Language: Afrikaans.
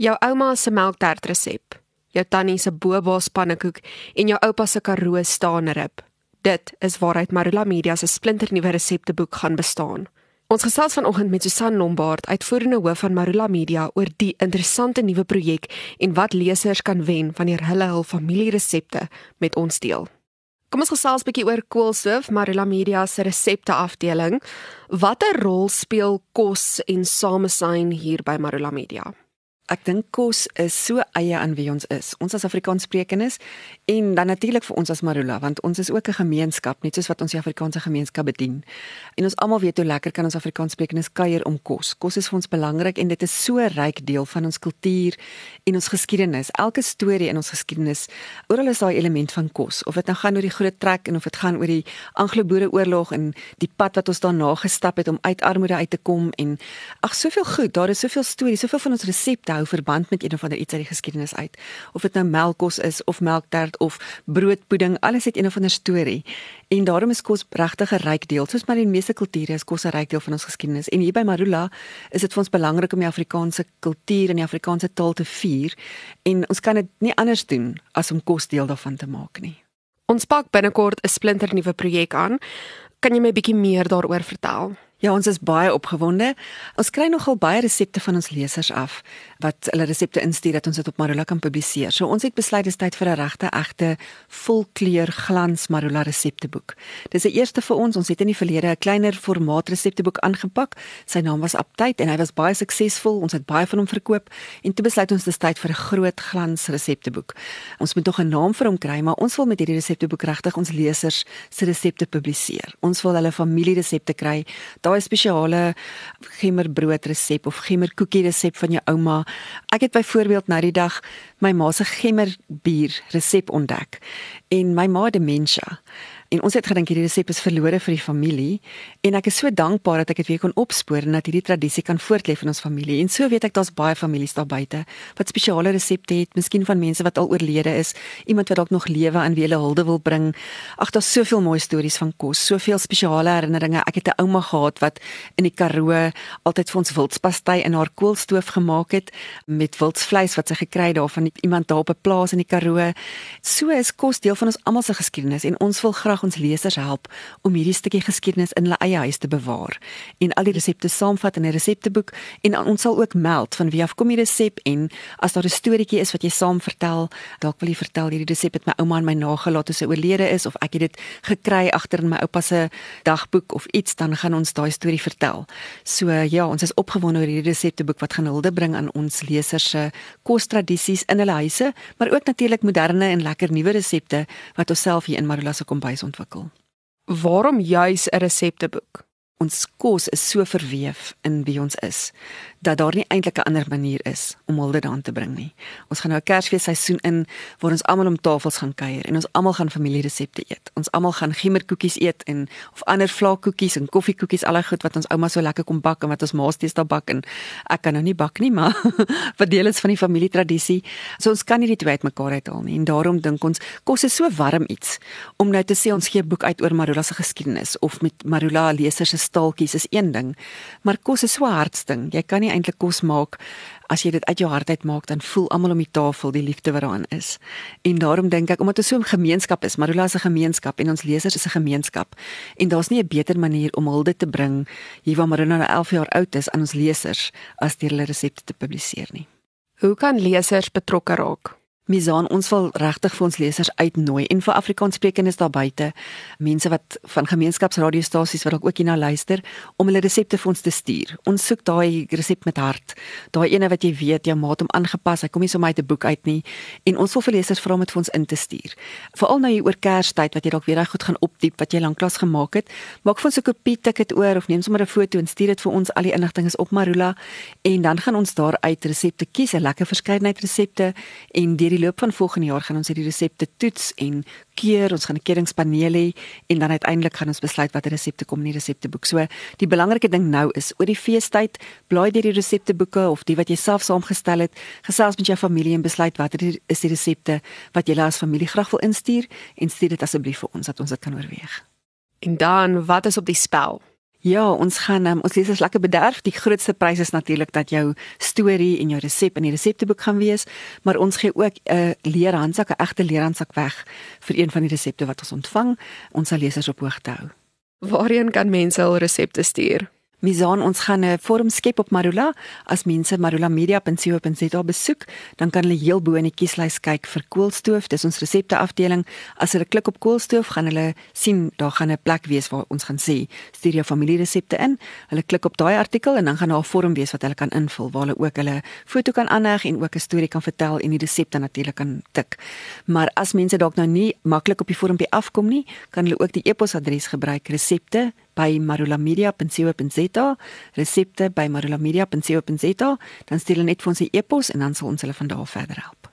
Jou ouma se melktert resep, jou tannie se boba spannekoek en jou oupa se karoo staanerib. Dit is waaruit Marula Media se splinternuwe resepteboek gaan bestaan. Ons gesels vanoggend met Susan Lombard, uitvoerende hoof van Marula Media oor die interessante nuwe projek en wat lesers kan wen wanneer hulle hul familieresepte met ons deel. Kom ons gesels 'n bietjie oor Koolstoof, Marula Media se resepte afdeling. Watter rol speel kos en samesyn hier by Marula Media? Ek dink kos is so eie aan wie ons is. Ons as Afrikaanssprekendes en dan natuurlik vir ons as Marula want ons is ook 'n gemeenskap net soos wat ons die Afrikaanse gemeenskap bedien. En ons almal weet hoe lekker kan ons Afrikaanssprekendes kuier om kos. Kos is vir ons belangrik en dit is so ryk deel van ons kultuur en ons geskiedenis. Elke storie in ons geskiedenis, oral is daar 'n element van kos. Of dit nou gaan oor die Groot Trek en of dit gaan oor die Anglo-Boereoorlog en die pad wat ons daarna gestap het om uit armoede uit te kom en ag soveel goed. Daar is soveel stories, soveel van ons resepte hou verband met een of ander iets uit die geskiedenis uit. Of dit nou melkkos is of melktert of broodpudding, alles het een of ander storie. En daarom is kos regtig 'n ryk deel. Soos maar die meeste kulture is kos 'n ryk deel van ons geskiedenis. En hier by Marula is dit vir ons belangrik om die Afrikaanse kultuur en die Afrikaanse taal te vier en ons kan dit nie anders doen as om kos deel daarvan te maak nie. Ons pak binnekort 'n splinternuwe projek aan. Kan jy my 'n bietjie meer daaroor vertel? Ja, ons is baie opgewonde. Ons kry nogal baie resepte van ons lesers af wat hulle resepte instuur dat ons dit op Marula kan publiseer. So ons het besluit dis tyd vir 'n regte egte volkleur glans Marula resepteboek. Dis 'n eerste vir ons. Ons het in die verlede 'n kleiner formaat resepteboek aangepak. Sy naam was Update en hy was baie suksesvol. Ons het baie van hom verkoop en toe besluit ons dis tyd vir 'n groot glans resepteboek. Ons moet nog 'n naam vir hom kry, maar ons wil met hierdie resepteboek regtig ons lesers se resepte publiseer. Ons wil hulle familieresepte kry daai spesiale gemmerbrood resep of gemmerkoekie resep van jou ouma. Ek het byvoorbeeld nou die dag my ma se gemmerbier resep ontdek en my ma demensie. En ons het gedink hierdie resep is verlore vir die familie en ek is so dankbaar dat ek dit weer kon opspoor en dat hierdie tradisie kan voortleef in ons familie. En so weet ek daar's baie families daar buite wat spesiale resepte het, miskien van mense wat al oorlede is, iemand wat dalk nog lewe aan wie hulle hulde wil bring. Ag, daar's soveel mooi stories van kos, soveel spesiale herinneringe. Ek het 'n ouma gehad wat in die Karoo altyd vir ons wildspastei in haar koolstoof gemaak het met wildsvleis wat sy gekry het daar van iemand daar op 'n plaas in die Karoo. So is kos deel van ons almal se geskiedenis en ons wil graag graag ons lesers help om hierdie stukkie geskiedenis in hulle eie huis te bewaar en al die resepte saamvat in 'n resepteboek en ons sal ook meld van wie af kom die resep en as daar 'n storieetjie is wat jy saam vertel, dalk wil jy vertel hierdie resep het my ouma aan my nagelaat toe sy oorlede is of ek het dit gekry agter in my oupa se dagboek of iets dan gaan ons daai storie vertel. So ja, ons is opgewonde oor hierdie resepteboek wat gaan hulde bring aan ons lesers se kostradisies in hulle huise, maar ook natuurlik moderne en lekker nuwe resepte wat ons self hier in Marula se kombuis ontwikkel. Waarom juis 'n resepteboek? Ons kos is so verweef in wie ons is dat daar nie eintlik 'n ander manier is om hulde daan te bring nie. Ons gaan nou 'n Kersfees seisoen in waar ons almal om tafels gaan kuier en ons almal gaan familieresepte eet. Ons almal gaan gemmerkoekies eet en of ander vlakkoekies en koffiekoekies, al die goed wat ons ouma so lekker kom bak en wat ons ma's steeds daar bak en ek kan nou nie bak nie, maar wat deel is van die familietradisie. So ons kan nie die twee uitmekaar uithaal nie en daarom dink ons kos is so warm iets om nou te sê ons gee 'n boek uit oor Marula se geskiedenis of met Marula lesers se staaltjies is een ding, maar kos is so hartsding. Jy kan nie eintlik kos maak as jy dit uit jou hart uit maak dan voel almal om die tafel die liefde wat daarin is. En daarom dink ek omdat ons so 'n gemeenskap is, Marula is 'n gemeenskap en ons lesers is 'n gemeenskap en daar's nie 'n beter manier om hulde te bring hier waar Marula nou 11 jaar oud is aan ons lesers as deur hulle resepte te publiseer nie. Hoe kan lesers betrokke raak? Misaan ons wil regtig vir ons lesers uitnooi en vir Afrikaanssprekendes daar buite, mense wat van gemeenskapsradiostasies wat ook hierna luister, om hulle resepte vir ons te stuur. Ons soek daai resep met hart. Daai ene wat jy weet jou maat hom aangepas, hy kom nie sommer uit 'n boek uit nie en ons wil vir lesers vra om dit vir ons in te stuur. Veral nou hier oor Kerstyd wat jy dalk weer reg goed gaan opdiep wat jy lanklaas gemaak het, maak vir ons 'n kopie tik dit oor of neem sommer 'n foto en stuur dit vir ons. Al die inligting is op Marula en dan gaan ons daar uit resepte kies, 'n lekker verskeidenheid resepte en die die loop van volgende jaar gaan ons hierdie resepte toets en keur. Ons gaan 'n keuringspaneel hê en dan uiteindelik gaan ons besluit watter resepte kom in die resepteboek. So, die belangrike ding nou is oor die feestyd, blaai deur die resepteboeke of die wat jy self saamgestel het, gesels met jou familie en besluit watter is die resepte wat jy as familie graag wil instuur en stuur dit asseblief vir ons dat ons dit kan oorweeg. En dan, wat is op die spel? Ja, ons gaan um, ons lesers lekker bederf. Die grootste prys is natuurlik dat jou storie en jou resep in die resepteboek gaan wees, maar ons gee ook 'n uh, leerhandsak, 'n egte leerhandsak weg vir een van die resepte wat ons ontvang. Ons sal lesers op hoogte hou. Waarheen kan mense hul resepte stuur? Misaan ons gaan 'n forum skep op Marula. As mense marulamedia.co.za besoek, dan kan hulle heel bo in die kieslys kyk vir koolstoof. Dis ons resepte afdeling. As hulle klik op koolstoof, gaan hulle sien daar gaan 'n plek wees waar ons gaan sê stuur jou familieresepte in. Hulle klik op daai artikel en dan gaan daar 'n vorm wees wat hulle kan invul waar hulle ook hulle foto kan aanheg en ook 'n storie kan vertel en die resepte natuurlik kan tik. Maar as mense dalk nou nie maklik op die vormpie afkom nie, kan hulle ook die e-posadres gebruik resepte by marulamedia.co.za, resepte by marulamedia.co.za, dan stuur hulle net vir ons 'n e-pos en dan sal ons hulle van daar verder help.